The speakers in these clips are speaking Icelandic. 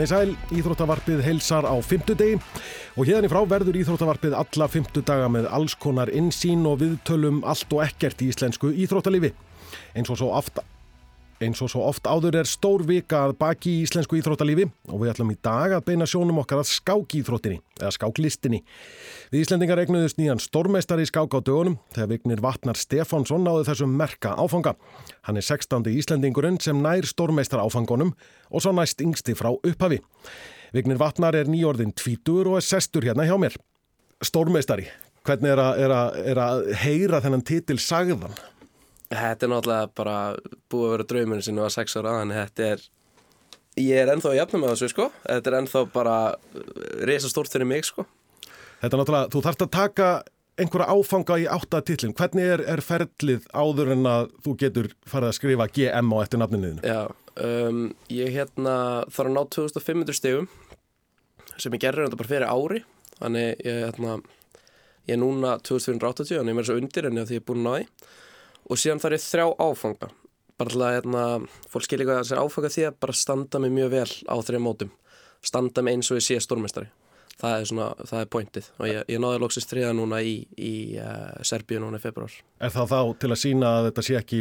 Komið í sæl, Íþróttavarpið heilsar á fymtudegi og hérna í frá verður Íþróttavarpið alla fymtudaga með alls konar insýn og viðtölum allt og ekkert í íslensku íþróttalífi. Eins og svo oft, eins og svo oft áður er stór vika að baki í íslensku íþróttalífi og við ætlum í dag að beina sjónum okkar að skákíþróttinni eða skáklistinni. Við Íslendingar egnuðust nýjan stórmeistari í skák á dögunum þegar Vignir Vatnar Stefánsson náði þessum merka áfanga. Hann er 16. Íslendingurinn sem nær stórmeistar áfangunum og svo næst yngsti frá upphafi. Vignir Vatnar er nýjórðin tvítur og er sestur hérna hjá mér. Stórmeistari, hvernig er að, er að, er að heyra þennan titil sagðan? Þetta er náttúrulega bara búið að vera drauminu sinni á sex ára en þetta er, ég er ennþá að jafna með þessu sko, þetta er ennþá bara reysa stórt fyrir mig sko. Þetta er náttúrulega, þú þarfst að taka einhverja áfanga í áttatitlin. Hvernig er, er ferlið áður en að þú getur farið að skrifa GM á eftir nafninuðinu? Já, um, ég hérna þarf að ná 2500 stegum sem ég gerði þetta bara fyrir ári, þannig ég, hérna, ég er núna 2480, þannig ég er mér svo undir enni að því ég er búin að ná því og síðan þarf ég þrjá áfanga, bara til að hérna, fólk skilja hvað þessar áfanga því að bara standa mig mjög vel á þrjá mótum, standa mig eins og ég sé stórmestari það er svona, það er pointið og ég, ég náði loksist þriða núna í, í uh, Serbíu núna í februar. Er það þá til að sína að þetta sé ekki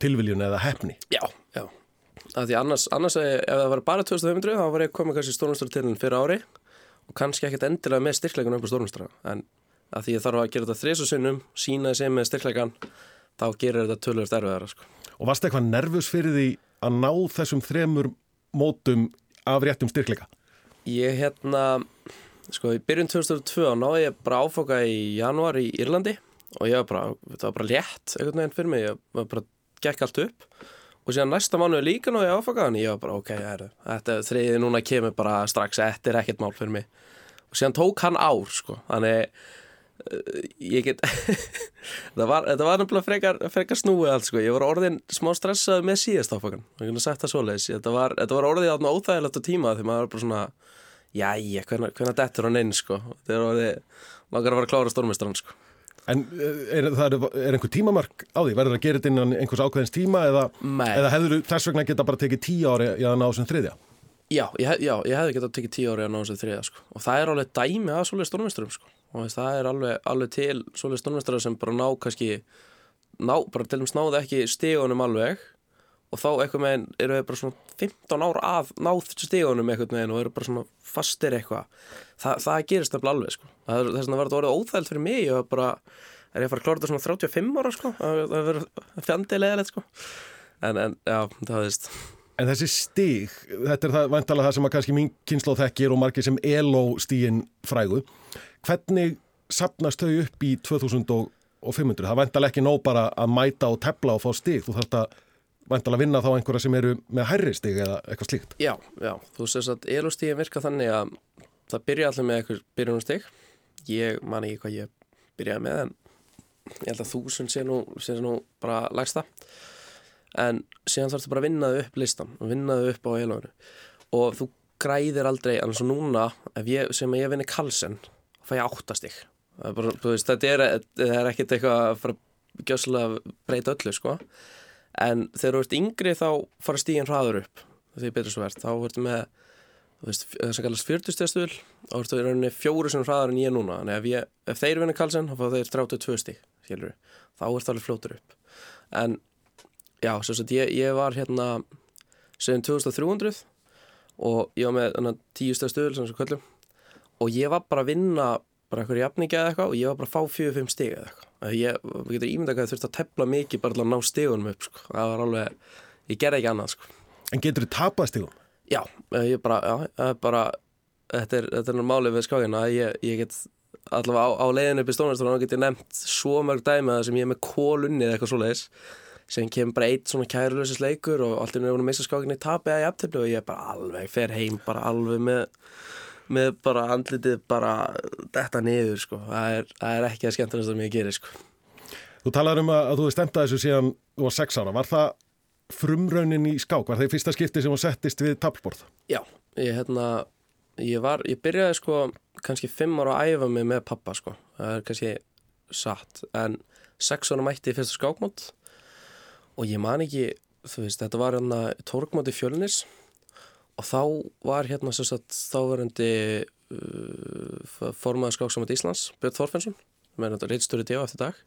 tilviljun eða hefni? Já, já. Af því annars, annars ef það var bara 2500 þá var ég komið kannski stórnumstöru til fyrir ári og kannski ekkert endilega með styrklegan upp á stórnumstöru en að því ég þarf að gera þetta þrisusinnum, sína þessi með styrklegan þá gerir þetta tölvöld erfiðara sko. Og varst eitthvað nervus fyrir því að ná þessum þremur mótum af réttum styrkleika? Ég hérna, sko í byrjun 2002 náði ég bara áfoka í janúar í Írlandi og ég var bara, þetta var bara létt einhvern veginn fyrir mig, ég var bara gekk allt upp. Og síðan næsta mánuði líka náði ég áfoka þannig. Ég var bara ok, er, þetta þriðið núna kemur bara strax, þetta er ekkert mál fyrir mig. Og síðan tók hann ár sko, þannig ég get þetta var, var nefnilega frekar, frekar snúið allt sko, ég var orðin smá stressað með síðast áfokan, ég kunne sagt það svoleiðis. Þetta var, þetta var orðið átna óþægilegt á tíma þegar maður var bara svona Jæja, hvernig, dettur hann inn sko? Er orðið, langar að vera klára stórmestran sko. En er, er, er einhver tímamark á því? Verður það að gera þetta innan einhvers ákveðins tíma eða, eða hefur þú þess vegna geta bara tekið tíu ári að ná þessum þriðja? Já, ég, já, ég hefði getað tekið tíu ári að ná þessum þriðja sko. Og það er alveg dæmi að svolítið stórmestrum sko og það er alveg, alveg til svolítið stórmestrar sem bara ná kannski ná, bara til dæmis náðu ekki stígunum alveg og þá eitthvað meginn eru við bara svona 15 ára að náð stígunum eitthvað meginn og eru bara svona fastir eitthvað. Þa, það gerist nefnilega alveg sko. Það er þetta orðið óþægilt fyrir mig og bara er ég að fara að klára þetta svona 35 ára sko? Það verður fjandilega sko. En, en já, það veist. En þessi stíg, þetta er það vantalega það sem að kannski mín kynslu þekkir og margir sem ELO stígin frægu hvernig sapnast þau upp í 2500? Það vantalega ekki nóg bara að mæta og tepla og fá stíg, þú þarfst að vantalega vinna þá einhverja sem eru með hærri stíg eða eitthvað slíkt. Já, já, þú sést að ELO-stígin virka þannig að það byrja allir með eitthvað byrjunumstíg ég man ekki hvað ég byrjaði með en ég held að þúsund sé nú, sé nú bara lagsta en síðan þarfst þú bara að vinnaðu upp listan og vinnaðu upp á ELO-inu. Og þú græðir aldrei, annars og núna ég, sem ég vinni kalsen fæ ég áttastíg þetta er, er ekkert eitthvað að fara gjössalega breyta öllu sko. En þegar þú ert yngri þá fara stígin hraður upp. Því betur svo verðt, þá ertu með það sem kallast 40 stíðstuðl þá ertu í rauninni fjóru sem hraðar en ég núna. En ef, ég, ef þeir vinna kalsen þá fá þeir 32 stíg þá er það alveg fljótur upp. En já, svo að ég, ég var hérna segjum 2300 og ég var með 10 stíðstuðl sem svo kvöldum og ég var bara að vinna bara eitthvað jafningi eða eitthvað og ég var bara að fá 4-5 stíg eða eitthvað ég getur ímyndað að þurfti að tepla mikið bara til að ná stígunum upp sko. það var alveg, ég gerði ekki annað sko. En getur þú tapað stígum? Já, ég bara, já, bara þetta er, þetta er málið við skákina ég, ég get allavega á, á leiðinu upp í stónastur og get ég nefnt svo mörg dæmi að sem ég er með kólunni eða eitthvað svoleiðis sem kemur bara eitt svona kærulösins leikur og allt er nefnum að missa skákinni tapja í aftöflu og ég bara alveg fer heim bara alveg með með bara andlitið bara detta niður sko, það er, það er ekki að skemmtilegast að mér gerir sko. Þú talaður um að, að þú er stemtað þessu síðan þú var sex ára, var það frumraunin í skák, var það í fyrsta skipti sem þú settist við tablborð? Já, ég hérna, ég var, ég byrjaði sko kannski fimm ára að æfa mig með pappa sko, það er kannski satt, en sex ára mætti í fyrsta skákmót og ég man ekki, þú veist, þetta var hérna tórkmóti fjölnis og þá var hérna sem sagt þáverandi uh, formaður skáksamönd Íslands Björn Þorfensson með þetta reitstjóri díu eftir dag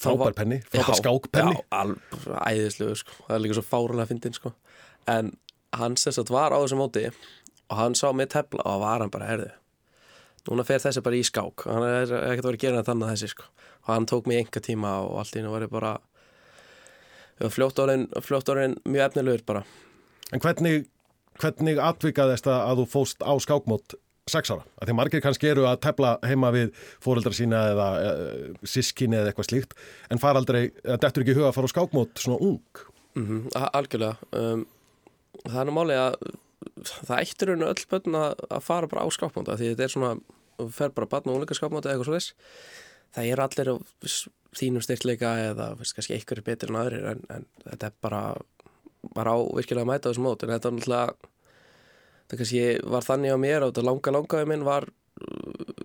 Frábær penni, frábær skákpenni Já, æðislegu sko. það er líka svo fárulega fyndin sko. en hann sem sagt var á þessu móti og hann sá mig tefla og var hann bara herði núna fer þessi bara í skák hann er ekkert að vera að gera þannig að þessi sko. og hann tók mig enga tíma og allt í hennu var ég bara fljótt orðin mjög efnilegur bara En hvernig, hvernig atvikaðist að þú fóst á skákmót sex ára? Því margir kannski eru að tefla heima við fóreldra sína eða e, sískinni eða eitthvað slíkt en fara aldrei, eða dettur ekki huga að fara á skákmót svona ung? mm -hmm, Algjörlega um, það er nú máli að það eittir raun og öll börn að, að fara bara á skákmóta því þetta er svona, fer bara barn og úleika skákmóta eða eitthvað þess það er allir á þínum styrkleika eða veist, kannski einhverju betur en aðrir en, en þetta er bara bara á virkilega að mæta þessum mót en þetta er náttúrulega það kannski var þannig á mér og þetta langa langaði minn var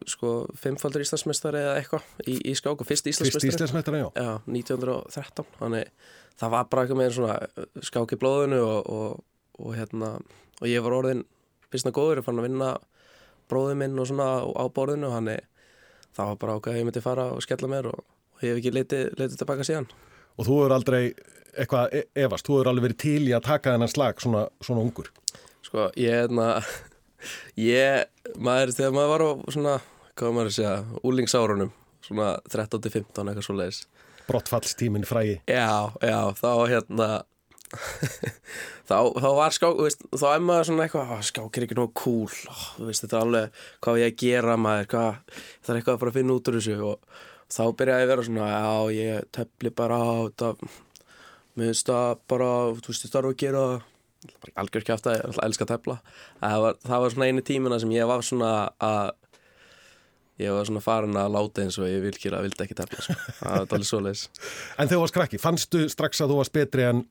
sko fimmfaldur Íslandsmeistari eða eitthvað í, í skák og fyrst Íslandsmeistari Fyrst Íslandsmeistari, já. já 1913 þannig það var bara eitthvað með svona skák í blóðinu og, og, og hérna og ég var orðin fyrstna góður og fann að vinna bróðu minn og svona á borðinu þannig það var bara ákveð að ég myndi fara og skella mér og, ég hef ekki litið tilbaka síðan Og þú hefur aldrei eitthvað e- efast, þú hefur alveg verið til í að taka þennan slag svona, svona ungur? Sko, ég er hérna ég, maður, þegar maður var á svona, hvað maður að segja úlingsárunum, svona 13-15 eitthvað svo leiðis Brottfallstíminn frægi Já, já, þá hérna þá, þá var skák veist, þá er maður svona eitthvað skák er ekki nóg cool. Ó, veist, þetta er alveg, hvað ég að gera maður? Hvað, það er eitthvað að fara að finna út úr þessu. Og þá byrjaði að vera svona já, ég tefli bara á þetta mér finnst það bara þú veist, þetta er að gera algjör kjátt að ég elska að tefla. Það var, það var svona einu tímina sem ég var svona að ég var svona farin að láta eins og ég vilkir að vildi ekki tefla sko. það var alveg svo leiðis En þegar þú varst krakki, fannstu strax að þú varst betri en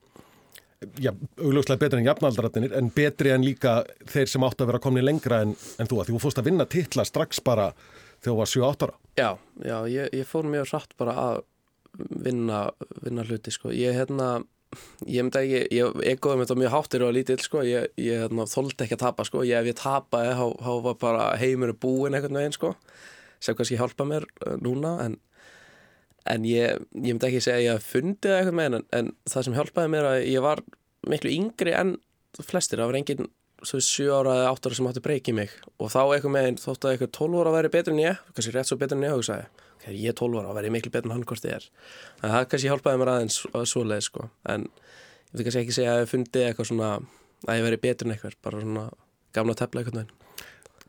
já, augljóslega betri en jafnaldaratnir en betri en líka þeir sem átt að vera komni lengra en, en þú að því þú fórst að vinna titla strax bara þegar þú var 7-8 ára? Já, já, ég, ég fór mjög rætt bara að vinna, vinna hluti sko. ég hérna ég myndi ekki, ég egoði mér þetta mjög háttir og lítill sko, ég, ég hérna, þóldi ekki að tapa sko, ég ef ég tapaði þá, þá var bara heimur búin einhvern veginn sko. Sem kannski hjálpa mér uh, núna en, en ég, ég myndi ekki segja að ég fundi það einhvern veginn en, en það sem hjálpaði mér að ég var miklu yngri en flestir, það var enginn 7 ára eða 8 ára sem átti breykið mig og þá einhvern veginn þótt að eitthvað 12 ára væri betur en ég, kannski rétt svo betur en ég hugsaði þegar ég er 12 ára og verði miklu betur en hann hvort þið er en það kannski hjálpaði mér aðeins að svo leið sko. en ég vil kannski ekki segja að ég fundi eitthvað svona að ég verði betur en eitthvað bara svona gamla tefla eitthvað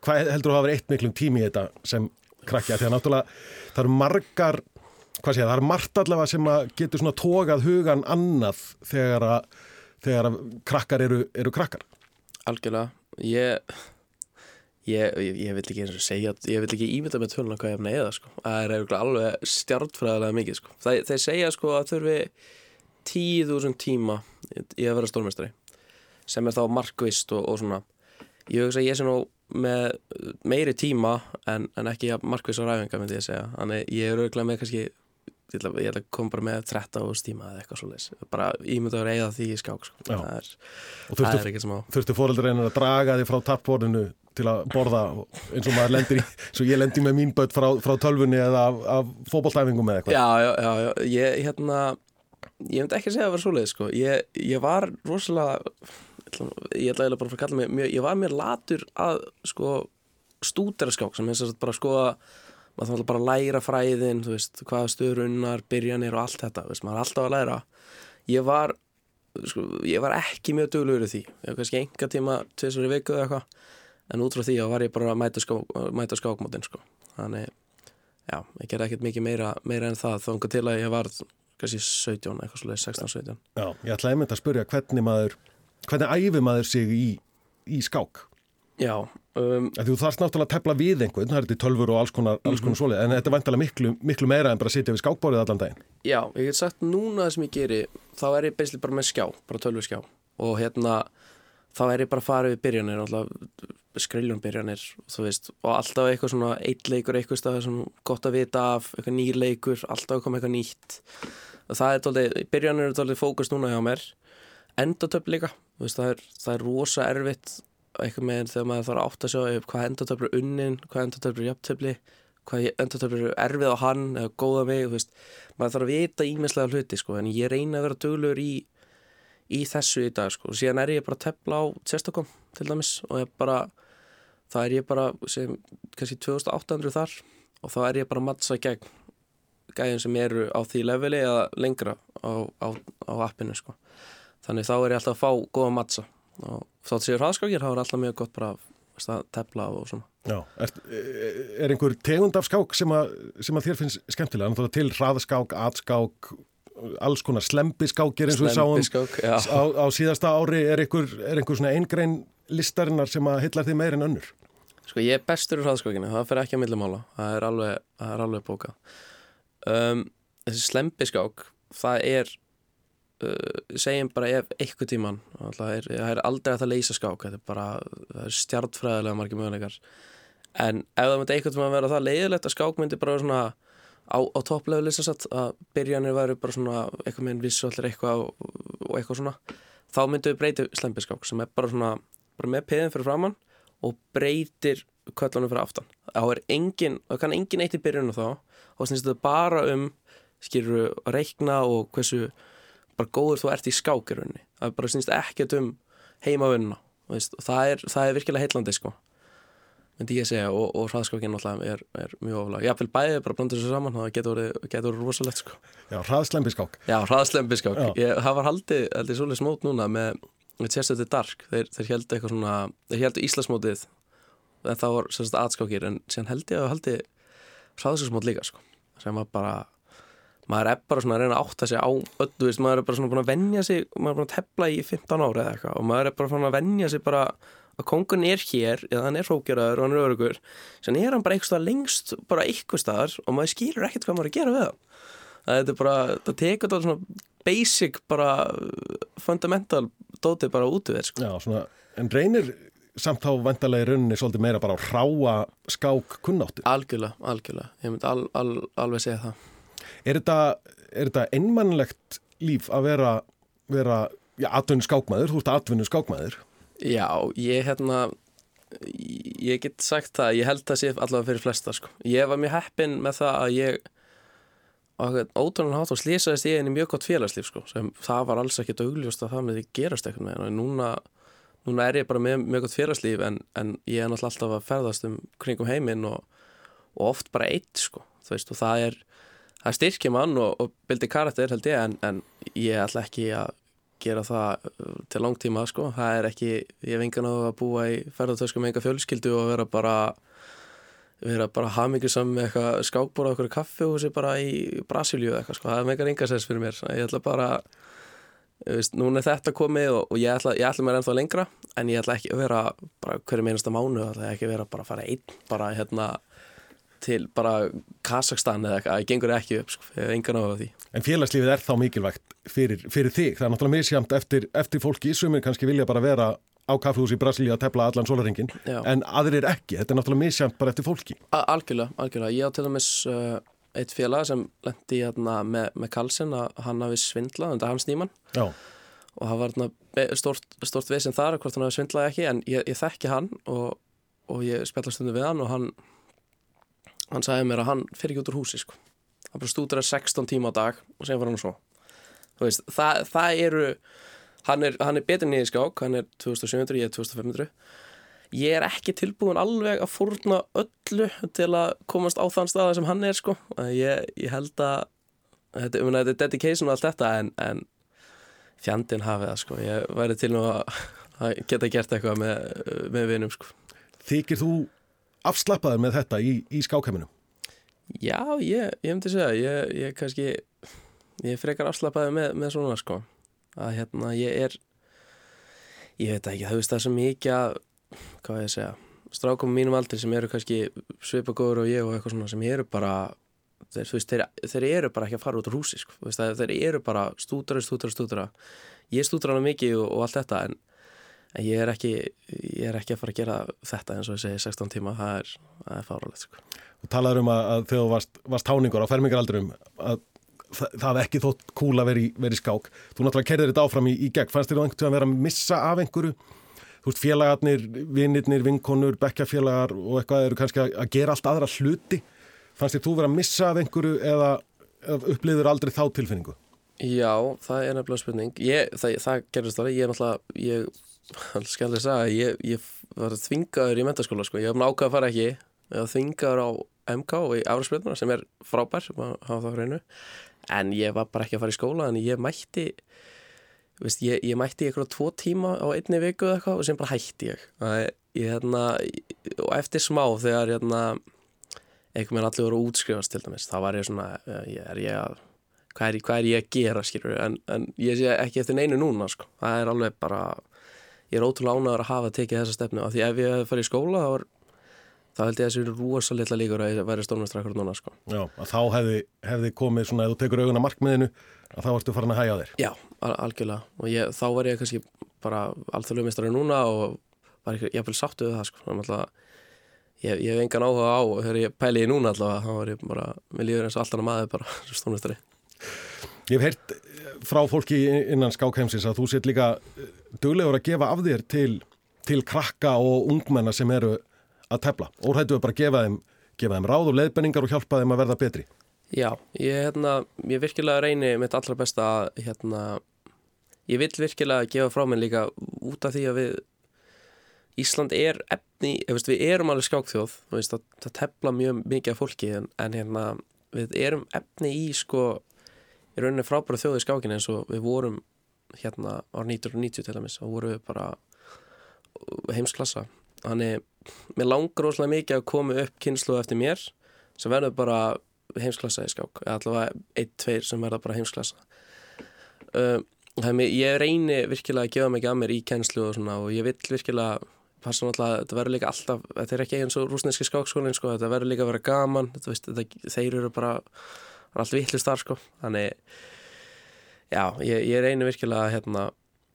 Hvað heldur þú að hafa verið eitt miklum tími í þetta sem krakja? Því að náttúrulega það eru margar hvað sé það, er margt allavega sem getur svona tókað hugan annað þegar að, þegar að krakkar eru, eru krakkar Algjörlega, ég Ég, ég, vil ekki eins og segja ég vil ekki ímynda með töluna hvað ég hef neða sko. það er alveg stjartfræðilega mikið sko. það, þeir segja sko að þurfi 10.000 tíma í að vera stórmestari sem er þá markvist og, og svona ég hugsa að ég sé nú með meiri tíma en, en ekki markvist á ræfinga myndi ég segja þannig ég er auðvitað með kannski ég ætla, ég ætla að koma bara með 13 árs tíma eða eitthvað svolítið bara ímyndaður eða því í skák sko. það er, þurftu, sem á Þurftu fóreldur einar að draga þig frá tappborðinu til að borða eins og maður lendir í svo ég lendir með mín börn frá, frá tölfunni eða af, af fókbóltæfingum eða eitthvað. Já, já, já, já, ég hérna ég myndi ekki að segja að það var svoleið sko. ég, ég var rosalega ég ætla eiginlega bara að kalla mig mjög, ég var mér latur að sko stúdera skák sem þess að bara sko að maður þarf bara að læra fræðin þú veist, hvaða stöðrunnar, byrjanir og allt þetta, veist, maður er alltaf að læra. Ég var, sko, ég var ekki mjög duglugur í því, ég var kannski enga tíma tvisar í viku eða eitthvað en út frá því að var ég bara að mæta, skák, mæta skákmótin sko, þannig já, ég gerði ekkert mikið meira, meira en það þó til að ég var kannski 17, eitthvað svolítið 16-17 Já, ég ætla einmitt að spurja hvernig maður hvernig æfi maður sig í, í skák? Já um, Þú þarfst náttúrulega að tefla við einhvern það er þetta tölfur og alls konar, alls konar -hmm. svoleið en þetta er vantilega miklu, miklu meira en bara að sitja við skákbórið allan daginn. Já, ég get sagt núna það sem ég geri þá er ég beislega bara með skjá, bara tölvurskjá og hérna þá er ég bara að fara við byrjanir skriljum byrjanir veist, og alltaf eitthvað svona eitt leikur eitthvað stað sem gott að vita af eitthvað nýr leikur, alltaf koma eitthvað nýtt. Og það er tólið, byrjanir er tólið fókust núna hjá mér. Endatöp líka veist, það, er, það er rosa erfitt eitthvað með þegar maður þarf að átta sig á hvað endatöflur er unnin, hvað endatöflur er jafntöfli hvað endatöflur er erfið á hann eða góða mig, veist, maður þarf að vita ímislega hluti sko, en ég reyna að vera döglegur í, í þessu í dag sko, og síðan er ég bara að tefla á testakom til dæmis og ég bara það er ég bara sem kannski 2800 þar og þá er ég bara að mattsa gegn gæðin sem eru á því leveli eða lengra á, á, á appinu sko. þannig þá er ég alltaf að fá góða mattsa og þátt séu hraðskákir þá er alltaf mjög gott bara að tefla og svona. Já, er, er einhver tegund af skák sem að, sem að þér finnst skemmtilega, náttúrulega til hraðskák, atskák alls konar slempiskákir eins og við sáum á, á síðasta ári. Er einhver, er einhver svona eingrein listarinnar sem að hillar þið meir en önnur? Sko ég er bestur í hraðskákinu, það fer ekki að millimála það er alveg, alveg bókað. Um, þessi slempiskák það er uh, segjum bara ef eitthvað tíman það er, er aldrei að það leysa skák þetta er bara, stjartfræðilega margir möguleikar. En ef það myndi eitthvað tíman að vera það leiðilegt að skák myndi bara svona á, á listasatt að byrjanir væri bara svona eitthvað með vissuallir eitthvað og, og eitthvað svona þá myndi við breytið slempiskák sem er bara svona bara með piðin fyrir framann og breytir kvöllunum fyrir aftan. Þá er engin, það kann engin eitt í byrjunum þá og snýst þetta bara um skilur að reikna og hversu bara góður þú ert í skákirunni það er bara snýst ekkert um heimavinnuna og það er, það er virkilega heitlandi sko. Myndi ég segja og, og hraðskákinn er, er mjög oflag jáfnveil bæðið bara blanda þessu saman það getur verið rosalegt sko. Já, hraðslembiskák Já, hraðslembiskák það var haldið, haldið svolítið smót núna með, með sérstöndi dark. Þeir, þeir heldu eitthvað svona þeir heldu Íslasmótið en það var sérstöndi atskákir en síðan held ég að haldi hraðskáksmót líka sko sem var bara maður er bara svona að reyna að átta sig á öllu veist, maður er bara svona búin að vennja sig maður er búin að tepla í 15 ára eða eitthvað og maður er bara svona að vennja sig bara að kongun er hér, eða hann er hrókjaraður og hann er örugur, sen er hann bara eitthvað lengst bara eitthvað staðar og maður skilur ekkert hvað maður er að gera við það. Það er bara, það tekur þetta svona basic bara fundamental dótið bara út við sko. Já, svona, en reynir samt þá vantarlega í rauninni svolítið meira bara á hráa skák kunnáttu? Algjörlega, algjörlega, ég myndi al, al, alveg segja það Er þetta, þetta einmannlegt líf að vera, vera atvinnu skákmaður, þú ert atvinnu skákmaður? Já, ég hérna, ég get sagt það, ég held það sé allavega fyrir flesta sko. Ég var mjög heppin með það að ég, ótrúlega hát og slísaðist ég inn í mjög gott félagslíf sko, sem það var alls ekki augljóst að það með því gerast eitthvað með henn. Núna, núna er ég bara með mjög gott félagslíf en, en ég er náttúrulega alltaf að ferðast um kringum heiminn og, og oft bara eitt sko, þú veist, og það er það styrkir mann og, og bildi karakter held ég en, en ég ætla ekki að gera það uh, til langtíma sko, það er ekki, ég vengan á að búa í ferðartösku með enga fjölskyldu og vera bara vera bara hamingisam með eitthvað skákbóra okkur þessi bara í Brasilíu eitthvað sko, það er megar engasens fyrir mér. Ég ætla bara, veist, núna er þetta komið og, og ég, ætla, ég ætla mér ennþá lengra en ég ætla ekki að vera bara hverju meinasta mánu, ég ætla ekki að vera bara að fara einn bara hérna til bara Kazakstan eða eitthvað, það gengur ekki upp sko, engan á því. En félagslífið er þá mikilvægt fyrir, fyrir þig, það er náttúrulega misjamt eftir, eftir fólki, sumir kannski vilja bara vera á kaffehús í Brasilíu að tefla allan solaringin, en aðrir ekki, þetta er náttúrulega misjamt bara eftir fólki. A algjörlega, algjörlega, ég á til dæmis uh, eitt félag sem lendi hérna, með, með Karlsson að hann hafi svindlað undir hans nýman Já. og það var hérna, stort, stort við sem þar, hvort hann hafi svindlað ekki, en ég, ég þekki hann og, og ég spjallast undir við hann og hann hann sagði mér að hann fyrir ekki út úr húsi sko. hann bara stúdur að 16 tíma á dag og segja fyrir hann svo veist, það, það eru hann er, er betur nýðið skák, hann er 2700 ég er 2500 ég er ekki tilbúin alveg að fórna öllu til að komast á þann staða sem hann er sko. Ég, ég held að þetta, um, þetta er dedication og allt þetta en, en fjandin hafið það sko. Ég væri til nú að, að geta gert eitthvað með, með vinum sko. Þykir þú afslappaður með þetta í, í skákheiminum? Já, ég, ég myndi segja, ég, ég kannski, ég frekar afslappaður með, með svona sko, að hérna ég er, ég veit ekki, það veist það er svo mikið að, hvað ég segja, strákum mínum aldrei sem eru kannski svipagóður og ég og eitthvað svona sem eru bara, þeir, veist, þeir, þeir eru bara ekki að fara út úr húsi sko, veist, þeir eru bara stúdra, stúdra, stúdra, ég stúdra hana mikið og, og allt þetta en en ég er ekki, ég er ekki að fara að gera þetta eins og ég segi 16 tíma, það er, er fáralegt sko. Þú talaður um að, að þegar þú varst, táningur á fermingaraldurum að það, það ekki þótt cool að vera í, vera í skák. Þú náttúrulega kerðir þetta áfram í, í gegn. Fannst þér einhvern veginn að vera að missa af einhverju? Þú veist, félagarnir, vinnirnir, vinkonur, bekkjafélagar og eitthvað eru kannski að, að gera allt aðra hluti. Fannst þér þú vera að missa af einhverju eða, eða upplýður aldrei þá tilfinningu? Já, það er nefnilega spurning. Ég, það, það gerðist alveg, ég er náttúrulega, ég skal ég segja, ég, ég var þvingaður í mentaskóla, sko. Ég hef nákvæða að fara ekki, ég var þvingaður á MK og í Árasbjörnuna sem er frábær, sem að hafa það hreinu. En ég var bara ekki að fara í skóla, en ég mætti, veist, ég, ég mætti eitthvað tvo tíma á einni viku eða eitthvað og sem bara hætti ég. Ég hérna, og eftir smá þegar, hérna, einhvern veginn allir voru að útskrifast til dæmis, þá var ég svona, ég er ég að hvað er, hvað er ég að gera skilur en, en ég sé ekki eftir neinu núna sko. það er alveg bara ég er ótrúlega ánæður að hafa tekið þessa stefnu af því ef ég hefði farið í skóla þá, var, þá held ég að þessu rosa litla líkur að ég væri stórmestrar akkur núna sko. Já, að þá hefði, hefði komið svona, ef þú tekur augun að markmiðinu að þá ertu farin að hæja þér Já, al algjörlega og ég, þá var ég kannski bara alþjóðlega mestari núna og var ég hef vel sáttu við það sko. alltaf, ég, ég hef engan áhuga á þegar ég pæli í núna allavega þá var ég bara, mér líður eins og alltaf maður bara stórmestari Ég hef heyrt frá fólki innan skákheimsins að þú set líka duglegur að gefa af þér til, til krakka og ungmenna sem eru að tefla. Órættu að bara gefa þeim, gefa þeim ráð og leiðbenningar og hjálpa þeim að verða betri. Já, ég, hérna, ég virkilega reyni mitt allra besta að hérna, ég vil virkilega gefa frá mér líka út af því að við Ísland er efni, veist, við erum alveg skákþjóð, veist, það, það tefla mjög mikið af fólki en, en hérna, við erum efni í sko í rauninni frábæra þjóði skákin eins og við vorum hérna ára 1990 til dæmis og vorum við bara heimsklassa. Þannig, mér langar óslega mikið að koma upp kynslu eftir mér sem verður bara heimsklassa í skák allavega 1-2 sem verður bara heimsklassa. Uh, þannig ég reyni virkilega að gefa mikið að mér í kynslu og og ég vill virkilega þetta verður líka alltaf þetta er ekki eins og rúsneski skákskólinn sko, þetta verður líka að vera gaman þetta, veist, þetta, þeir eru bara er allt vittlust þar sko. Þannig já, ég, ég reynir virkilega hérna,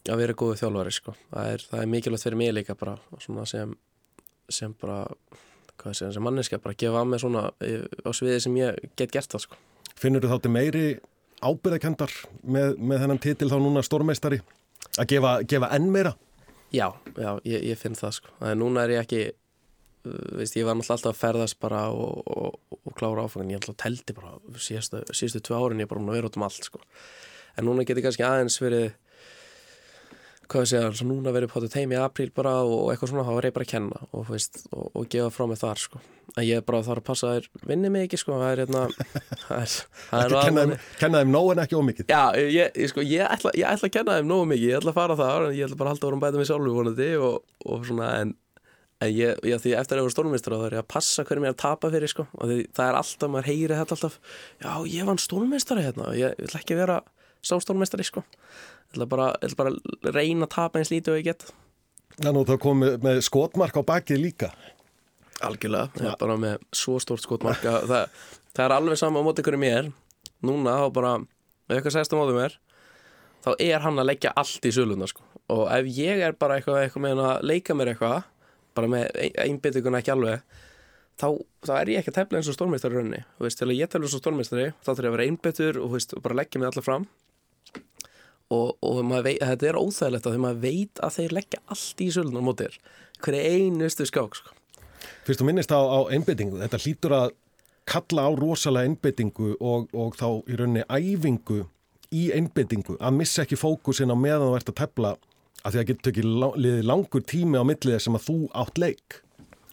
að vera góðu þjálfari sko. Það er, það er mikilvægt fyrir mig líka bara sem, sem bara hvað sé, sem manneska, bara gefa að mig svona á sviði sem ég get gert það sko. Finnur þú þátti meiri ábyrðakendar með, með þennan titil þá núna stórmeistari? Að gefa, gefa enn meira? Já, já, ég, ég finn það sko. Það er núna er ég ekki veist, ég var náttúrulega alltaf að ferðast bara og, og, og klára áfangan, ég alltaf teldi bara síðustu, síðustu tvei árin ég bara hún að vera út um allt sko. en núna getur kannski aðeins verið hvað segja, svo núna verið potið heim í apríl bara og eitthvað svona, þá var ég bara að kenna og, veist, og gefa frá mig þar sko. en ég er bara þar að passa að þér vinni mig ekki sko, það er hérna Kenna þeim nóg en ekki ómikið Já, ég, ég, sko, ég, ætla, ég ætla að kenna þeim nóg mikið, ég ætla að fara en ég ætla bara að halda vorum bæta mig sjálfur vonandi og svona, en en ég, ég, því eftir að ég var stórmestara þá er ég að passa hverjum ég er að tapa fyrir sko. og því það er alltaf, maður heyri þetta alltaf já, ég var stórmestara hérna ég vil ekki vera sá stórmestari sko. ég ætla bara, ég bara reyna að tapa eins lítið og ég get Þannig að það kom með, með skotmark á bakið líka Algjörlega, ja. bara með svo stórt skotmark það, það er alveg sama á móti hverjum ég er núna þá bara, ef eitthvað segst á móti mér þá er hann að leggja allt í söluna sko. og ef ég er bara eitthvað, eitthvað bara með einbyttinguna ekki alveg þá, þá er ég ekki að tefla eins og stórmeistari raunni þú veist, til að ég tefla eins og stórmeistari þá þarf ég að vera einbyttur og, veist, og bara leggja mig allar fram og, og veit, þetta er óþægilegt því maður veit að þeir leggja allt í sölun á mótir hverju einustu skák sko. Fyrst og minnist á, á einbyttingu þetta hlýtur að kalla á rosalega einbyttingu og, og þá í rauninni æfingu í einbyttingu að missa ekki fókusin á meðan þú ert að tefla að því að getur ekki liðið langur tími á millið sem að þú átt leik.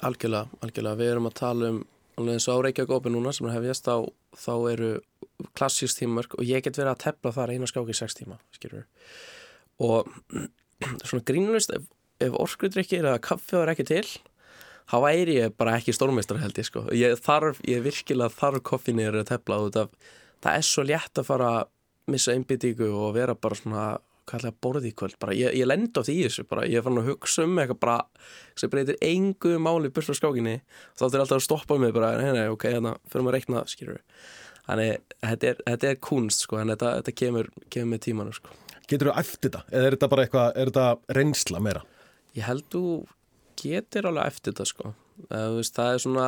Algjörlega, algjörlega, við erum að tala um alveg eins og á Reykjavík núna sem er hefjast á, þá eru klassísk tímörk og ég get verið að tefla þar einu skák í sex tíma, skilur og svona grínlust ef, ef orskudrykkir eða kaffi var ekki til þá væri ég bara ekki stórmeistar held ég sko, ég þarf, ég virkilega þarf koffinir að tefla og það er svo létt að fara að missa einbyttíku og vera bara svona að borði í kvöld bara, ég, ég lend á því þessu bara, ég er fann að hugsa um eitthvað bara sem breytir engu máli burt frá skákinni þá þurftir alltaf að stoppa mig bara nei, ok, hérna, fyrir maður að reikna það, skilur þannig, þetta er, þetta er kunst sko, en þetta, þetta kemur, kemur með tímanu sko. Getur þú eftir þetta? Eða er þetta bara eitthvað, er þetta reynsla meira? Ég held þú getur alveg eftir þetta sko veist, það er svona,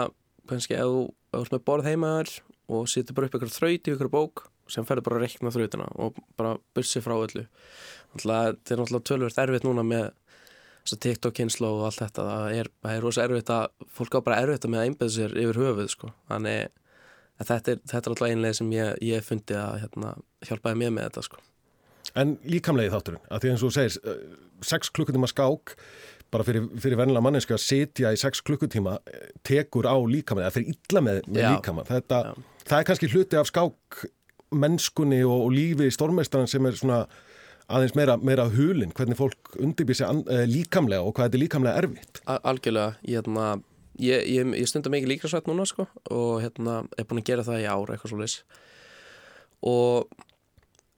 kannski ef þú ert með borð heimaðar og setur bara upp eitthvað þraut í eitthvað bók sem ferður bara að reikna þrautina og bara bussi frá öllu. Alltaf, þetta er náttúrulega tölvöld erfitt núna með þess að TikTok kynslu og allt þetta. Það er, er rosa erfitt að fólk á bara erfitt með að einbæða sér yfir höfuð sko. þannig að þetta er, þetta er alltaf einlega sem ég, ég fundi að hérna, hjálpaði mér með þetta sko. En líkamlega í þátturinn, að því eins og segir 6 klukkutíma skák bara fyrir, fyrir vennilega manneski að sitja í 6 klukkutíma tekur á líkamann eða fyrir illa með, með líkamann. Þetta, það er kannski hluti af skák mennskunni og, og lífi í stórmeistaran sem er svona aðeins meira, meira hulinn, hvernig fólk undirbýr sig eh, líkamlega og hvað þetta er líkamlega erfitt. Al- Algjörlega, ég, hérna, ég, ég, ég stundar mikið líkasvætt núna sko, og hérna, er búin að gera það í ár eitthvað svo leys og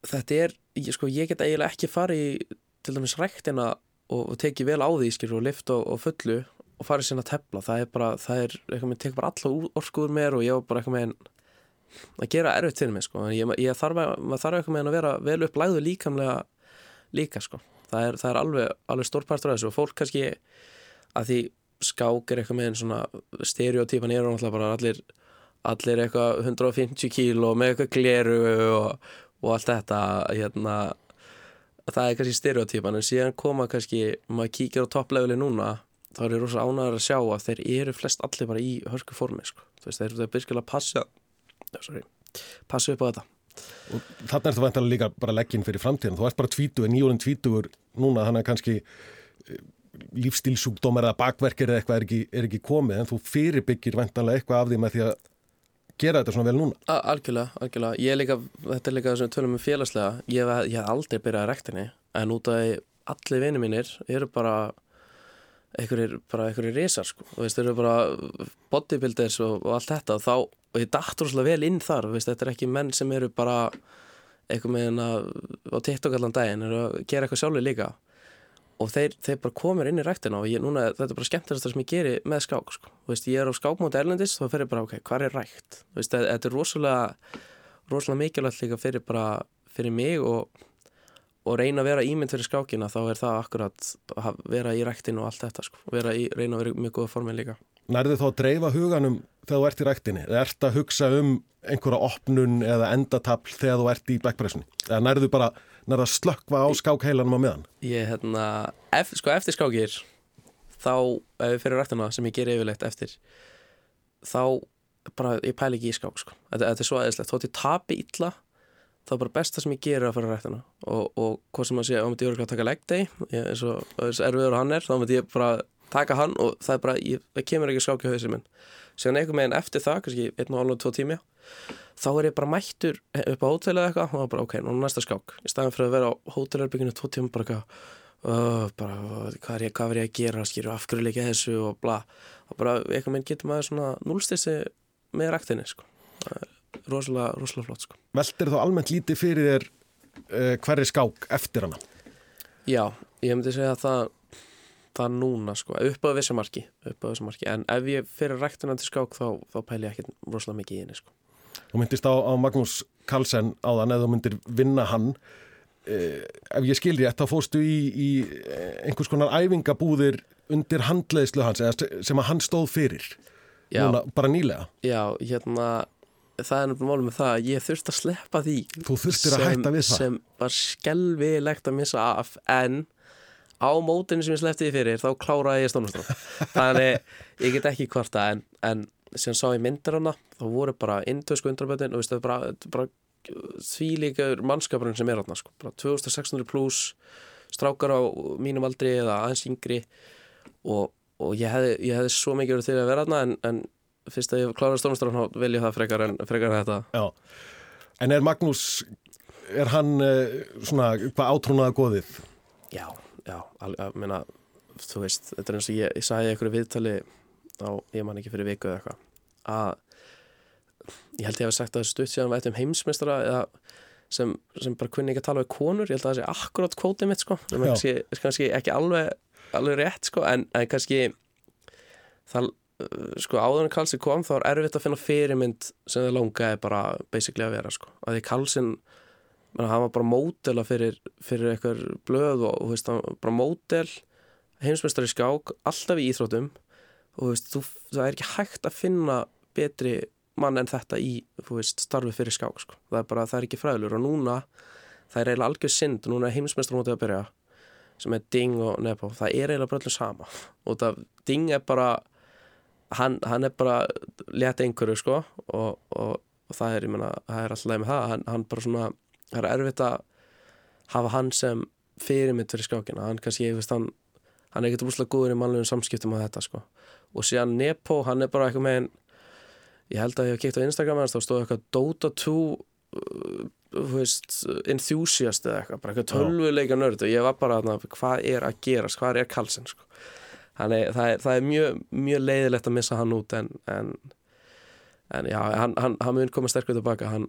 þetta er sko, ég get eiginlega ekki farið í til dæmis ræktina og, og tekið vel á því skilur, og lift og, og fullu og farið sinna að tepla það er bara, það er, eitthvað með tekur bara alla orku úr mér og ég var bara eitthvað með að gera erfitt fyrir mig sko. Ég, ég þarf, þarf eitthvað með að vera vel upp læðu líkamlega líka sko. það er, það er alveg, alveg stórpartur af þessu og fólk kannski að því skák er eitthvað með einn svona stereotypan er náttúrulega bara allir allir eitthvað 150 kíl og með eitthvað gleru og, og allt þetta hérna það er kannski stereotypan en síðan koma kannski, maður kíkir á toppleveli núna þá er ég rosa ánæður að sjá að þeir eru flest allir bara í hörku formi sko. þeir eru það byrskilega að passa sorry, passa upp á þetta og þarna er það vantanlega líka bara legginn fyrir framtíðan þú ert bara tvítugur, nýjórinn tvítugur núna þannig að kannski lífstílsúkdómar eða bakverkir eða eitthvað er ekki, er ekki komið en þú fyrirbyggir vantanlega eitthvað af því með því að gera þetta svona vel núna A algjörlega, algjörlega. Ég er líka, þetta er líka sem við tölum um félagslega. Ég hef, aldrei byrjað að rektinni en út af allir vinið mínir eru bara einhverjir, bara einhverjir risar sko. Þú veist, þeir eru bara bodybuilders og, og allt þetta og þá, og ég dætt rosalega vel inn þar, veist, þetta er ekki menn sem eru bara eitthvað með hérna á TikTok allan daginn, eru að gera eitthvað sjálfur líka og þeir, þeir bara komur inn í ræktina og ég, núna, þetta er bara skemmtilegast sem ég geri með skák sko. Veist, ég er á skákmóti erlendis þá fer ég bara, ok, hvað er rækt Þú veist, þetta er rosalega rosalega mikilvægt líka fyrir bara fyrir mig og, og reyna að vera ímynd fyrir skákina þá er það akkurat að vera í ræktinu og allt þetta sko. vera í, reyna að vera í mjög góða formin líka. Nærðu þá að dreifa huganum þegar þú ert í ræktinni? Eða ert að hugsa um einhverja opnun eða endatafl þegar þú ert í backpressunni? Eða nærðu bara nærðu að slökkva á skákheilanum á meðan? Ég, hérna, ef, sko eftir skákir þá, ef við fyrir ræktina sem ég ger yfirleitt eftir þá bara, ég pæli ekki í skák sko. þetta, þetta þá er bara besta sem ég gerir að fara ræktina og, og hvað sem að sé, þá myndi ég örugglega taka leg day ég, eins og eins erfiður hann er þá myndi ég bara taka hann og það er bara ég, það kemur ekki skák í hausinn minn. Síðan einhver meginn eftir það, kannski einn og alveg tvo tími þá er ég bara mættur upp á hótel eða eitthvað og bara ok, nú er næsta skák. Í staðan fyrir að vera á hótelherbygginu tvo tíma bara eitthvað uh, bara, hvað er ég, hvað er ég að gera skýru, af hverju leikja þessu og bla. Og bara eitthvað meginn getur maður svona núlstissi með ræktinni sko. Rosalega, rosalega flott sko. Veltir þá almennt lítið fyrir þér uh, hverri skák eftir hana Já, ég myndi segja að það það núna sko, upp á þessu marki upp á þessu marki, en ef ég fyrir ræktina til skák þá, þá pæli ég ekkert rosalega mikið í henni sko. Þú myndist á, á Magnús Carlsen áðan eða þú myndir vinna hann eh, ef ég skil rétt þá fóstu í, í eh, einhvers konar æfingabúðir undir handleiðslu hans sem að hann stóð fyrir Já, Núna, bara nýlega. já, hérna það er náttúrulega málum með það að ég þurfti að sleppa því Þú þurftir að hætta við það. sem var skelvilegt að missa af en á mótinu sem ég sleppti því fyrir þá kláraði ég stónastróf þannig ég get ekki kvarta en, en sem sá ég myndir hana þá voru bara indösku undraböndin og veistu, bara, bara þvílíkur mannskapurinn sem er hana sko. bara 2600 pluss strákar á mínum aldri eða aðeins yngri og, og ég hefði, hefði svo mikið verið til að vera hana en, en fyrst að ég kláraði stónastróf þá vil ég það frekar en, frekar þetta Já. En er Magnús, er hann eh, svona hvað átrúnaða góðið? Já, já, alveg, meina, þú veist, þetta er eins og ég, ég sagði ykkur viðtali á, ég man ekki fyrir viku eða eitthvað, að ég held ég hef sagt að stutt síðan um heimsmeistara eða sem, sem bara kunni ekki að tala við konur, ég held að það sé akkurát kvótið mitt, sko, sem er kannski, kannski ekki alveg, alveg rétt, sko, en, en kannski það, sko, áður en Kalsi kom þá er erfitt að finna fyrirmynd sem það langaði bara basically að vera, sko, að því menn, hann var bara módela fyrir, fyrir eitthvað blöð og, og veist, hann var bara módel heimsmeistari í skák, alltaf í íþróttum. Og þú veist, þú, það er ekki hægt að finna betri mann en þetta í þú veist, starfi fyrir skák sko. það er bara, það er ekki fræðlur og núna það er eiginlega algjör synd, núna er heimsmeistramótið að byrja sem er Ding og Nepo. Það er eiginlega bara allir sama. Og það, Ding er bara hann, hann er bara létt einhverju sko og, og, og það er, ég menna, það er alltaf leið með það hann, hann bara svona, það er erfitt að hafa hann sem fyrirmynd fyrir skákina, hann kannski, ég veist hann hann er ekkert úrslega góður í mannlegum samskiptum á þetta sko. Og síðan Nepo, hann er bara eitthvað með ég held að ég hef keitt á Instagram þá stóð eitthvað Dota 2 uh, veist, enthusiast eða eitthvað, bara eitthvað tölvuleika nörd og ég var bara að hvað er að gerast? Hvað er Karlsson sko. Þannig það er, það er mjög, mjög leiðilegt að missa hann út en, en, en já, hann, hann, hann mun koma sterkur tilbaka. Hann,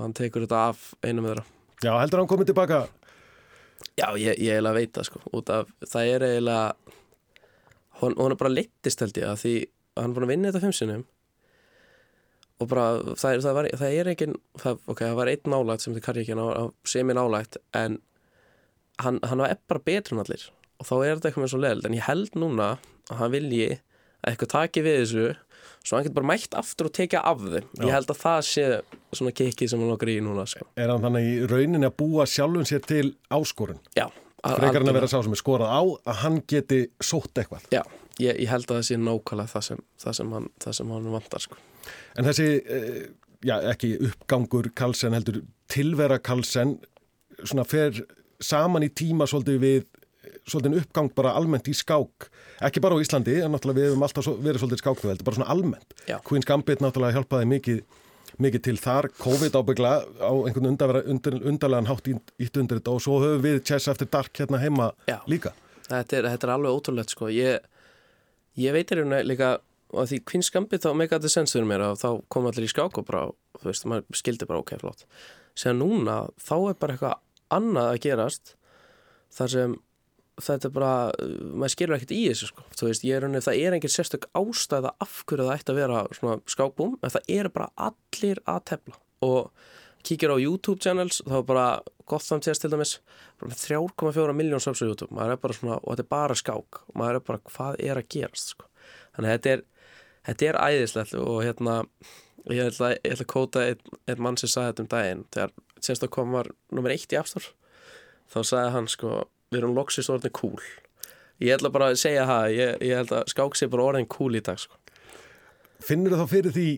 hann tekur þetta af einu með þeirra. Já, heldur hann komið tilbaka? Já, ég, ég eiginlega veit það sko. Út af, það er eiginlega hún, hún er bara leittist held ég að því hann er búin að vinna þetta fimm sinum og bara það er, það var, það er ekki það, ok, það var einn nálægt sem þið karri ekki sem er nálægt en hann, hann var betur en allir og þá er þetta eitthvað með svo leild en ég held núna að hann vilji að eitthvað taki við þessu svo hann getur bara mætt aftur og tekja af þau ég held að það sé svona kikið sem hann okkar í núna sko. Er hann þannig í rauninni að búa sjálfum sér til áskorun? Já Frekar hann að vera sá sem er skorað á að hann geti sótt eitthvað? Já, ég, ég held að það sé nákvæmlega það sem, það sem, hann, það sem hann vantar sko. En þessi, eh, já ekki uppgangur Karlsson heldur tilvera Karlsson svona fer saman í tíma svolítið við svolítið uppgang bara almennt í skák ekki bara á Íslandi, en náttúrulega við hefum alltaf verið svolítið skáknuveld, bara svona almennt Já. Queen's Gambit náttúrulega hjálpaði mikið, mikið til þar, COVID ábyggla á einhvern undarlegan hátt ítt undir þetta og svo höfum við Chess After Dark hérna heima Já. líka þetta er, þetta er alveg ótrúlegt sko. ég, ég veit er hérna líka og því Queen's Gambit þá meika þetta sens fyrir mér og þá kom allir í skák og bara þú veist, maður skildi bara ok, flott sér núna, þá er bara eitthvað annað að gerast þar sem þetta er bara, maður skilur ekkert í þessu sko, þú veist, ég er henni, það er engin sérstök ástæða af hverju það ætti að vera svona skákbúm, en það eru bara allir að tefla. Og kíkir á YouTube channels, þá er bara gott samt sést til dæmis, bara með 3,4 miljón subs á YouTube, maður er bara svona og þetta er bara skák, maður er bara hvað er að gerast sko, þannig að þetta er þetta er æðislegt og hérna ég ætla, ég ætla að kóta einn, einn mann sem sagði þetta um daginn, þegar sérstaklega kom var nummer eitt í aftur, þá sagði hann sko við erum loksist orðin cool ég ætla bara að segja það ég, ég held að skák sé bara orðin cool í dag sko. Finnur þá fyrir því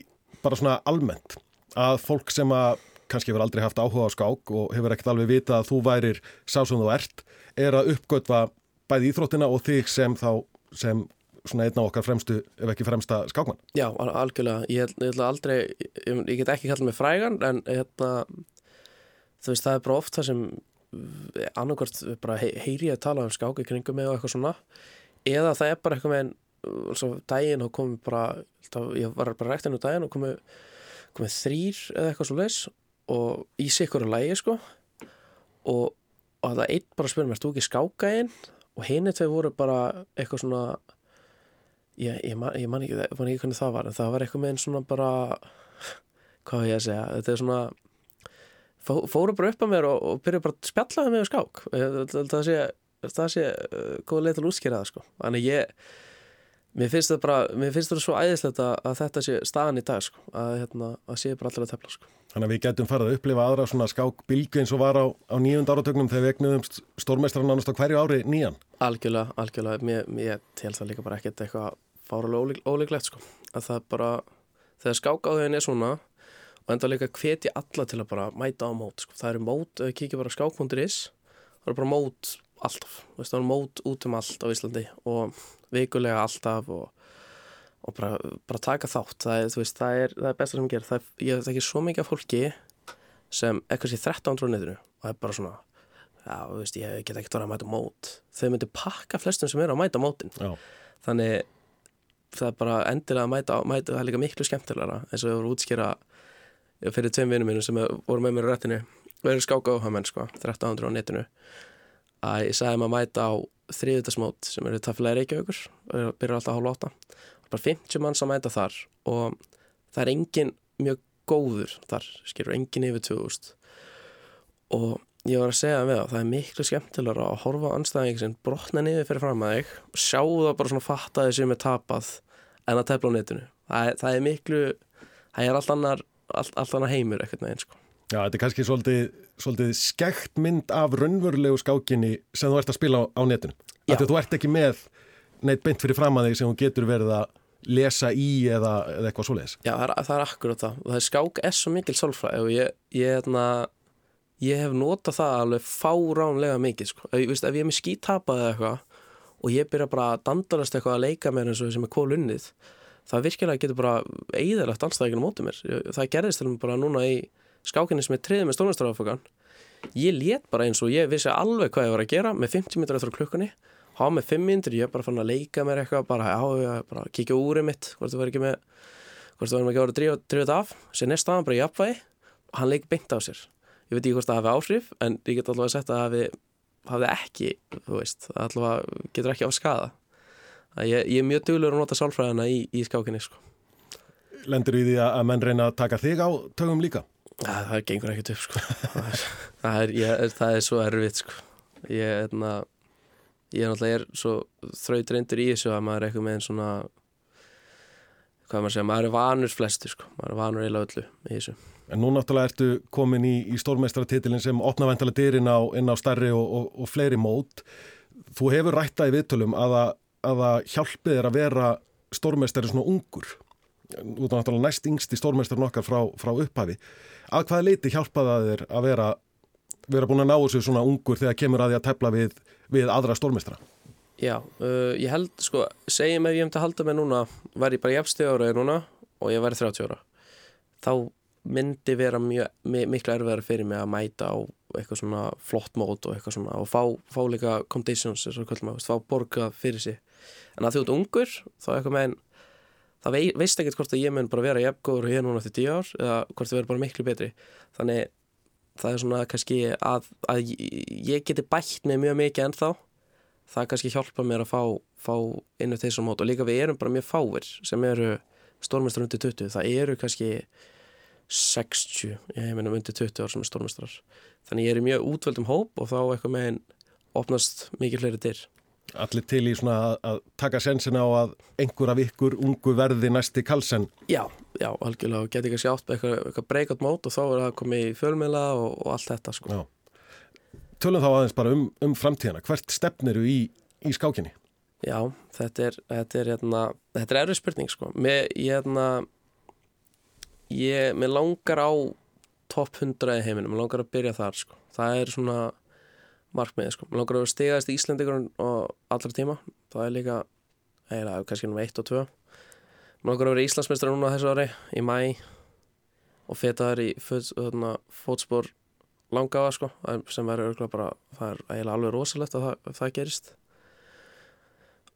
bara svona almennt að fólk sem að kannski hefur aldrei haft áhuga á skák og hefur ekkert alveg vita að þú værir sá sem þú ert, er að uppgötva bæði íþróttina og þig sem þá sem svona einn á okkar fremstu ef ekki fremsta skákmann. Já, al algjörlega ég, ég ætla aldrei, ég, ég get ekki kallað mig frægan en hérna þú veist, það er bara oft það sem annarkvært bara hei, heyri að tala um skák í kringum mig og eitthvað svona eða það er bara eitthvað með eins og daginn og komið bara ég var bara ræktinn úr daginn og komið komið þrýr eða eitthvað svo leis og í sig ykkur að lægi sko. Og, og það einn bara spyrir mér, þú ekki skákaðinn og henni þau voru bara eitthvað svona ég, ég, man, ég man ekki, man ekki hvernig það var en það var eitthvað með einn svona bara hvað ég að segja, þetta er svona fóru bara upp að mér og, og byrju bara að spjallaði mig á skák. Það sé, það sé uh, góð leið til að útskýra það sko. Þannig ég mér finnst þetta bara, mér finnst þetta svo æðislegt að, að þetta sé staðan í dag sko. Að, hérna, að sé bara allir að tefla sko. Þannig að við getum farið að upplifa aðra svona skákbilgu eins og var á, á nýjund áratögnum þegar við egnuðum stórmestrar nánast á hverju ári nýjan. Algjörlega, algjörlega, mér, mér tel það líka bara ekkert eitthvað fárulega ólíklegt sko. Að það bara, þegar skákáðin er svona og enda líka hvetja alla til að bara mæta á mót sko. það eru mót, kíkjum bara skák.is það eru bara mót alltaf. Veist, það eru mót út um allt á Íslandi og vikulega alltaf og, og bara, bara taka þátt. Það er, veist, það er, það er besta sem ég ger það ég þekki svo mikið af fólki sem eitthvað sé 13 á netinu og það er bara svona já, veist, ég get ekki verið að mæta mót. Þau myndir pakka flestum sem eru að mæta mótin. Já. þannig það er bara endilega að mæta, mæta það er líka miklu skemmtilegra eins og við vorum útskýra fyrir tveim vinnum mínum sem voru með mér á rættinu og eru skáka á hann sko, 1300 á netinu. Að ég sagði maður að mæta á þriðutasmót sem eru taflega reykjaugur og byrjar alltaf að hálfa átta bara 50 manns að mæta þar og það er engin mjög góður þar, skilur, engin yfir 2000 og ég var að segja með það, það er miklu skemmtilega að horfa á anstæðing sem brotna niður fyrir fram að þig og sjá það bara svona fatta þessi með tapað en að tefla á netinu. Það er, það er miklu það er allt annar, allt, allt annar heimur eitthvað neginn sko. Já, þetta er kannski svolítið, svolítið skekt mynd af raunverulegu skákinni sem þú ert að spila á, á netinu. Þetta þú ert ekki með neitt beint fyrir fram að þig sem þú getur verið að lesa í eða, eða eitthvað svoleiðis. Já, það er, það er akkurat það það er skák er svo mikil sálfræði og ég, ég, hérna, ég hef notað það alveg fáránlega mikið sko. ef, veist, ef ég er með skítapað eða eitthvað og ég byrja bara að dandarast eitthvað að leika mér eins og sem er kólunnið það virkilega getur bara eðalegt danstæðingin á mótið mér. Það gerðist til mig bara núna í skákinni sem er triðið með stónastarafökan ég let bara eins og ég vissi alveg hvað ég var að gera með 50 mítur eftir klukkunni há með 5 mítur, ég er bara fann að leika mér eitthvað bara, já, ég bara kíkja úrið mitt hvort þú verður ekki með hvort þú verður ekki að vera þetta af. Sér næst aðan bara í apvæði og hann leik beint á sér. Ég veit ekki hvort það hafi áhrif en ég get allavega setja að hafi, hafi ekki, þú veist það allavega getur ekki á skada ég, ég er mjög duglur að nota sálfræðina í, í skákinni sko. Lendur í því að menn reyna að taka þig á tögum líka? Það, það gengur ekkert upp sko. það, er, það, er, ég, það er svo erfitt sko. ég, etna, ég er náttúrulega er svo þraut reyndur í þessu að maður er eitthvað með einn svona hvað maður segja, maður er vanur flestu sko. maður er vanur eiginlega öllu í þessu En nú náttúrulega ertu komin í, í stórmestratitilin sem opnavendalega dyrin á, inn á starri og, og, og fleiri mót. Þú hefur rættað í viðtölum að það hjálpið er að vera stórmestari svona ungur. Þú er náttúrulega næst yngsti stórmestarin okkar frá, frá upphafi. Að hvaða leiti hjálpaða þér að vera, vera búin að ná þessu svona ungur þegar kemur að því að tefla við, við aðra stórmestara? Já, uh, ég held, sko, segjum ef ég hef til að halda mig núna, væri ég bara jafnstíð áraði núna og ég væri 30 ára. Þá myndi vera mjög, miklu erfiðar fyrir mig að mæta á eitthvað svona flott mót og eitthvað svona og fá, fá líka conditions, þess að kvöldum að fá borga fyrir sig. En að þú ert ungur, þá eitthvað með einn, það vei, veist ekkert hvort að ég mun bara vera jafngóður og ég er núna eftir 10 ár eða hvort það verður bara miklu betri. Þannig það er svona kannski að, að ég geti bætt mig mjög mikið ennþá. Það kannski hjálpa mér að fá, fá inn á þessum mót og líka við erum bara mjög fáir sem eru stórmestur undir 20. Það eru kannski 60, ég hef minnum undir 20 ár sem er stórmestrar. Þannig ég er í mjög útvöldum hóp og þá eitthvað með einn opnast mikið fleiri dyr. Allir til í svona að, að taka sensin á að einhver af ykkur ungu verði næsti kalsen? Já, já, algjörlega og geti sjá átt eitthvað, eitthvað breykot mót og þá er það komið í fjölmiðla og, og allt þetta sko. Já. Tölum þá aðeins bara um, um framtíðana. Hvert stefniru í, í skákinni? Já, þetta er, þetta er, hérna, þetta er erfið spurning sko. Mér, ég, hérna, ég, mér langar á topp 100 í heiminum, mér langar að byrja þar sko. það er svona markmið sko. mér langar að stegast í Íslandikur og allra tíma, það er líka eða kannski um 1 og 2 mér langar að vera Íslandsmeistra núna þessu ári í mæ og feta þær í fótspor langaða sko, sem verður örgulega bara það er eiginlega alveg rosalegt að það, það gerist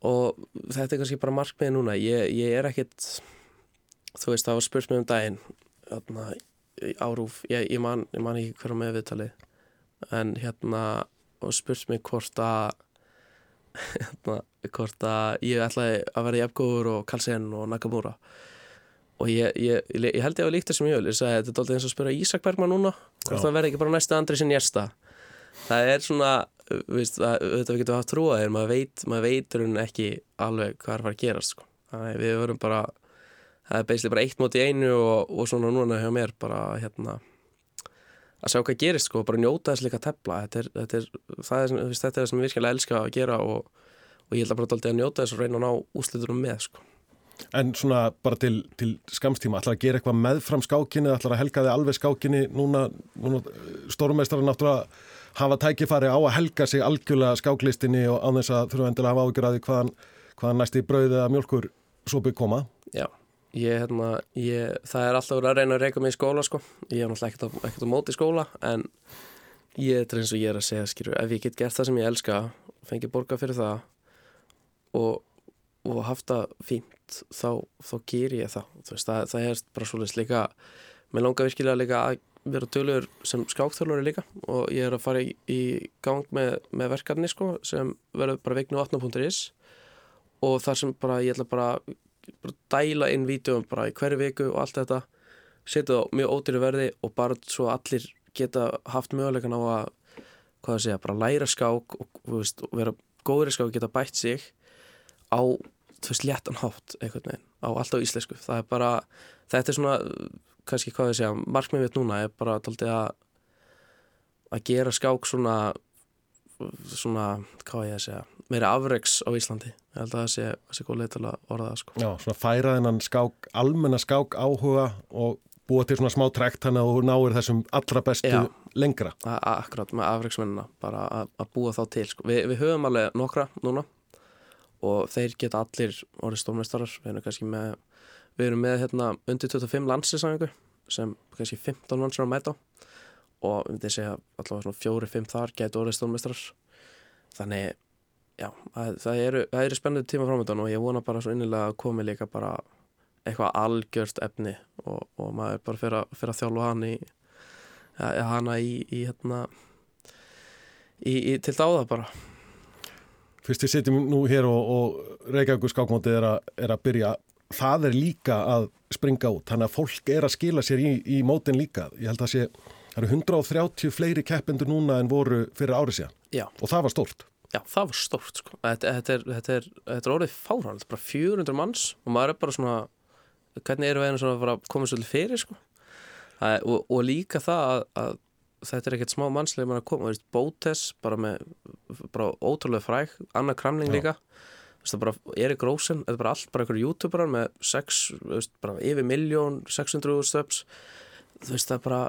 og þetta er kannski bara markmið núna ég, ég er ekkit þú veist, það var spurt mér um daginn hérna, árúf, ég, ég man, man ekki hverja með viðtali en hérna, og spurt mér hvort að hérna, hvort að ég ætlaði að vera jafngóður og Kalsen og Nakamura. Og ég, ég, ég held ég að líkt þessum jöl, ég sagði þetta er doldið eins og að spura Ísak Bergman núna, hvort það verði ekki bara næsta andri sem jæsta það er svona veist, það, þetta við getum haft trúaðir maður veit, maður veitur hún ekki alveg hvað er að fara að gerast sko. við verum bara það er beislega bara eitt mót í einu og, og svona núna hjá mér bara hérna að sjá hvað gerist sko, bara njóta þess líka að tefla þetta er, þetta er, það er, þetta er það sem ég virkilega elska að gera og, og ég held að bara alltaf að njóta þess og reyna að ná úslitunum með sko. En svona bara til, til skamstíma, ætlar að gera eitthvað meðfram skákinni, ætlar að helga þig alveg skákinni núna, núna stórumestrar náttúrulega hafa tækifari á að helga sig algjörlega skáklistinni og á þess að þurfa endilega að hafa ágjör að því hvaðan, hvaðan næst í brauðið að mjölkur svo bygg koma. Já. Ég, hérna, ég, það er alltaf verið að reyna að reyka mig í skóla sko. ég er náttúrulega ekkert, á móti í skóla en ég er eins og ég er að segja skilur, ef ég get gert það sem ég elska fengi borga fyrir það og, og haft það fínt þá, þá ger ég það veist, það, það er bara svolítið líka mér langar virkilega líka að vera tölur sem skákþjálfur líka og ég er að fara í, í gang með, með verkefni sko, sem verður bara veiknu 18.is og þar sem bara ég ætla bara bara dæla inn vídeo bara í hverju viku og allt þetta. Setja það mjög ódýru verði og bara svo allir geta haft mögulegan á að hvað það segja, bara læra skák og, veist, og vera góður í skák og geta bætt sig á þú veist, léttan hátt einhvern veginn á alltaf íslensku. Það er bara, þetta er svona kannski hvað ég segja, markmið mitt núna er bara tóltið að að gera skák svona svona, hvað ég að segja meira afreiks á Íslandi ég held að það sé, sé góð að orða sko. Já, svona færa þennan skák, almenna skák áhuga og búa til svona smá trekt þannig að þú náir þessum allra bestu Já. lengra. A- akkurat með afreiksmennina bara að, búa þá til sko. Vi, við höfum alveg nokkra núna og þeir geta allir orðið stórmeistarar við erum kannski með við erum með hérna undir 25 landsinsangu sem kannski 15 manns er að mæta á og við myndið segja allavega svona fjóri-fimm þar geta orðið stórmeistarar þannig já, það, það eru, eru spennandi tíma framöndan og ég vona bara svo innilega að komi líka bara eitthvað algjört efni og, og maður bara fyrir að, fyrir að þjálfa hann í ja, hana í, í hérna í, til dáða bara Fyrst við sitjum nú hér og, og Reykjavík skákmótið er, að- er að byrja, það er líka að springa út. Þannig að fólk er að skila sér í, í mótin líka. Ég held að sé, það eru 130 fleiri keppendur núna en voru fyrir árið síðan já, og það var stórt. já, það var stórt sko. þetta, þetta, er, þetta, er, þetta er orðið fárhald bara 400 manns og maður er bara svona hvernig eru við einu svona að koma svolítið fyrir sko. Er, og, og líka það að, að þetta er ekkert smá mannslega mann að koma, veist, Bótes bara með, bara ótrúlega fræg Anna Kramling líka veist, bara Erik Rósen, þetta er bara allt bara einhverju youtuberar með 6, þú veist, bara yfir miljón, 600 stöps þú veist, það er bara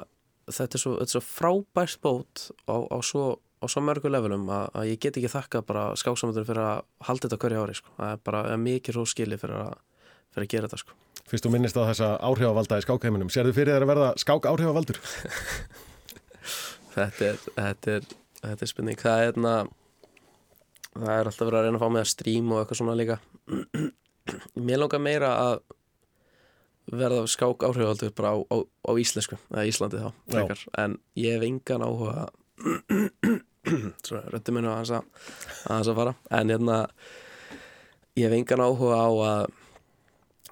þetta er svo, þetta er svo frábært bót á, á svo á svo mörgu levelum að, að ég get ekki þakka bara skáksamöndur fyrir að halda þetta hverju ári sko. það er bara er mikið svo skili fyrir að, fyrir að gera þetta sko. Fyrst þú minnist á þessa áhrifavalda í skákheiminum. Serðu fyrir þér að verða skák áhrifavaldur? þetta er þetta er, þetta er spurning það er, hérna, það er alltaf verið að reyna að fá með að stream og eitthvað svona líka mér langar meira að verða skák áhrifavaldur bara á, á, á íslensku eða Íslandi þá en ég hef engan áhuga röndi minna að hans að, fara. En hérna ég hef engan áhuga á að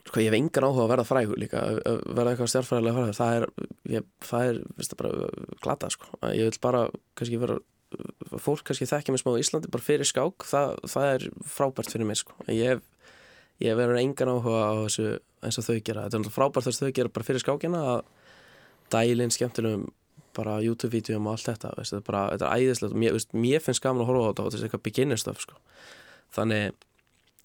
sko ég hef engan áhuga að verða frægur líka verða eitthvað stjárfræðilega frægur. Það er, ég, það er veist, það bara glata sko, ég vil bara kannski vera fólk kannski þekkja mig smá í Íslandi bara fyrir skák, það, það er frábært fyrir mig sko, ég hef ég verið engan áhuga á þessu eins og þau gera, þetta er náttúrulega frábært þess að þau gera bara fyrir skákina að dælinn skemmtilegum bara YouTube-vídeum og allt þetta, veist, þetta, er bara, þetta er æðislegt og mér, veist, mér finnst gaman að horfa á þetta og þetta er eitthvað beginner stuff sko. þannig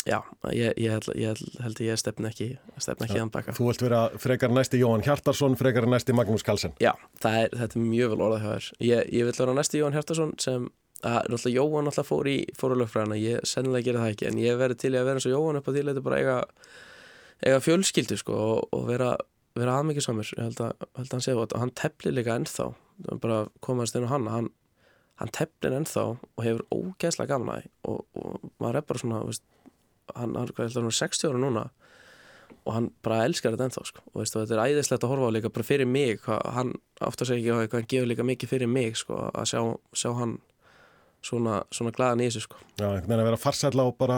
já, ég, ég, held, ég held, held að ég stefn ekki stefn ekki Já. hann baka Þú vilt vera frekar næsti Jóhann Hjartarsson, frekar næsti Magnús Karlsson. Já, það er, þetta er mjög vel orðað hjá þér ég, ég vil vera næsti Jóhann Hjartarsson sem að, Jóhann náttúrulega fór í fórulögfræðina, ég sennilega gera það ekki en ég verði til að vera eins og Jóhann upp á því leiti bara eiga, eiga fjölskyldu sko, og, og vera, vera aðmyggjusamur ég held að, held að hann sé það, hann teflir líka ennþá bara komast inn á hann hann, hann teflir ennþá og hefur ógeðslega gaman að og, og maður er bara svona veist, hann, hann, hvað, hann er 60 ára núna og hann bara elskar þetta ennþá sko. og veist, og þetta er æðislegt að horfa á líka bara fyrir mig hvað, hann aftur segja ekki eitthvað hann gefur líka mikið fyrir mig sko, að sjá, sjá hann svona, svona glaðan í þessu sko. Já, einhvern veginn að vera farsætla á bara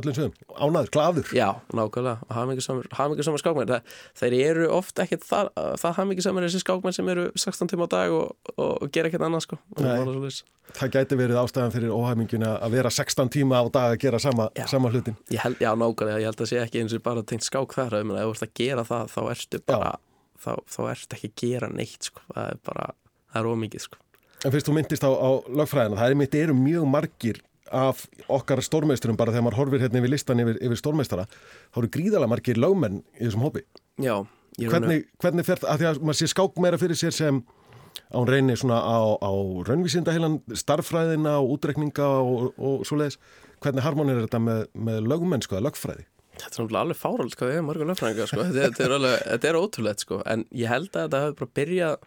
öllum sögum. Ánaður, glaður. já, nákvæmlega, hafmyggisamur hafmyggisamur skákmenn, það, þeir eru oft ekkert það, það hafmyggisamur þessi skákmenn sem eru 16 tíma á dag og, og, og gera ekkert annað sko. Nei. það gæti verið ástæðan fyrir óhæminguna að vera 16 tíma á dag að gera sama, Já. sama hlutin. ég held, já, nákvæmlega, ég held að sé ekki eins og bara tengt skák þar, ef þú ert að gera það þá ertu bara, þá, þá ertu ekki að gera neitt, sko, það er bara það er ómikið, sko En fyrst þú myndist á, á lögfræðina, það er eru mjög margir af okkar stórmeisturum bara þegar maður horfir hérna yfir listan yfir, yfir stórmeistara, þá eru gríðalega margir lögmenn í þessum hópi. já, ég er Hvernig, hvernig fer það, að því að maður sé skák meira fyrir sér sem að hún reynir svona á, á raunvísindaheilan, starffræðina og útrekninga og, og svoleiðis. Hvernig harmonir þetta með, með lögmennsku eða lögfræði? Þetta er náttúrulega alveg fárald hvað þið er mörgur lögfræðingar sko. þetta, er alveg, þetta er ótrúlegt sko. en ég held að þetta hefur bara byrjað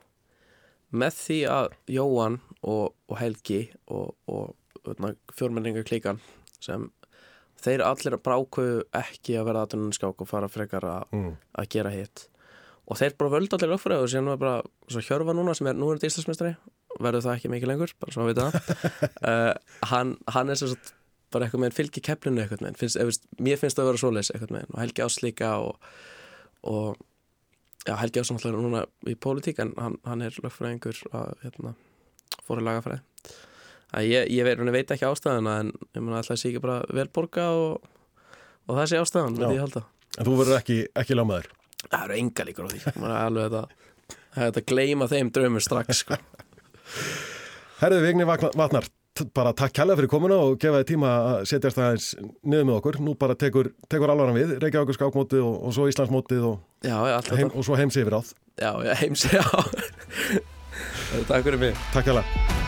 með því að Jóhann og, og Helgi og, og fjórmenningar klíkan sem þeir allir bara ákveðu ekki að verða aðtunum skák og fara frekar að, Mm. gera hitt. Og þeir bara völdu allir lögfræði og síðan var bara svo Hjörfa núna sem er nú er þetta Íslandsmeistari verður það ekki mikið lengur, bara svo að vita það. Uh, hann, hann er svo svo bara eitthvað með fylgi keflinu eitthvað með finnst, mér finnst það að vera svoleiðis eitthvað með og Helgi Ás líka og, og já, Helgi Ás náttúrulega núna í pólitík en hann, hann er lögfræðingur að hérna, fóru lagafræði að ég, ég veit, veit ekki ástæðuna en alltaf sé ekki bara vel borga og, og það sé ástæðan, En þú verður ekki, ekki lámaður. Það eru enga líkur á því maður er alveg þetta að gleyma þeim draumur strax sko. Herðu Vigni Vatnar, bara takk kærlega fyrir komuna og gefa þið tíma að setjast aðeins niður með okkur. Nú bara tekur, tekur alvaran við, Reykjavíkur skákmótið og, og svo Íslandsmótið og, Já, heim, og svo heims yfir áð. Já, já, heims, já Takk fyrir mig Takk kærlega.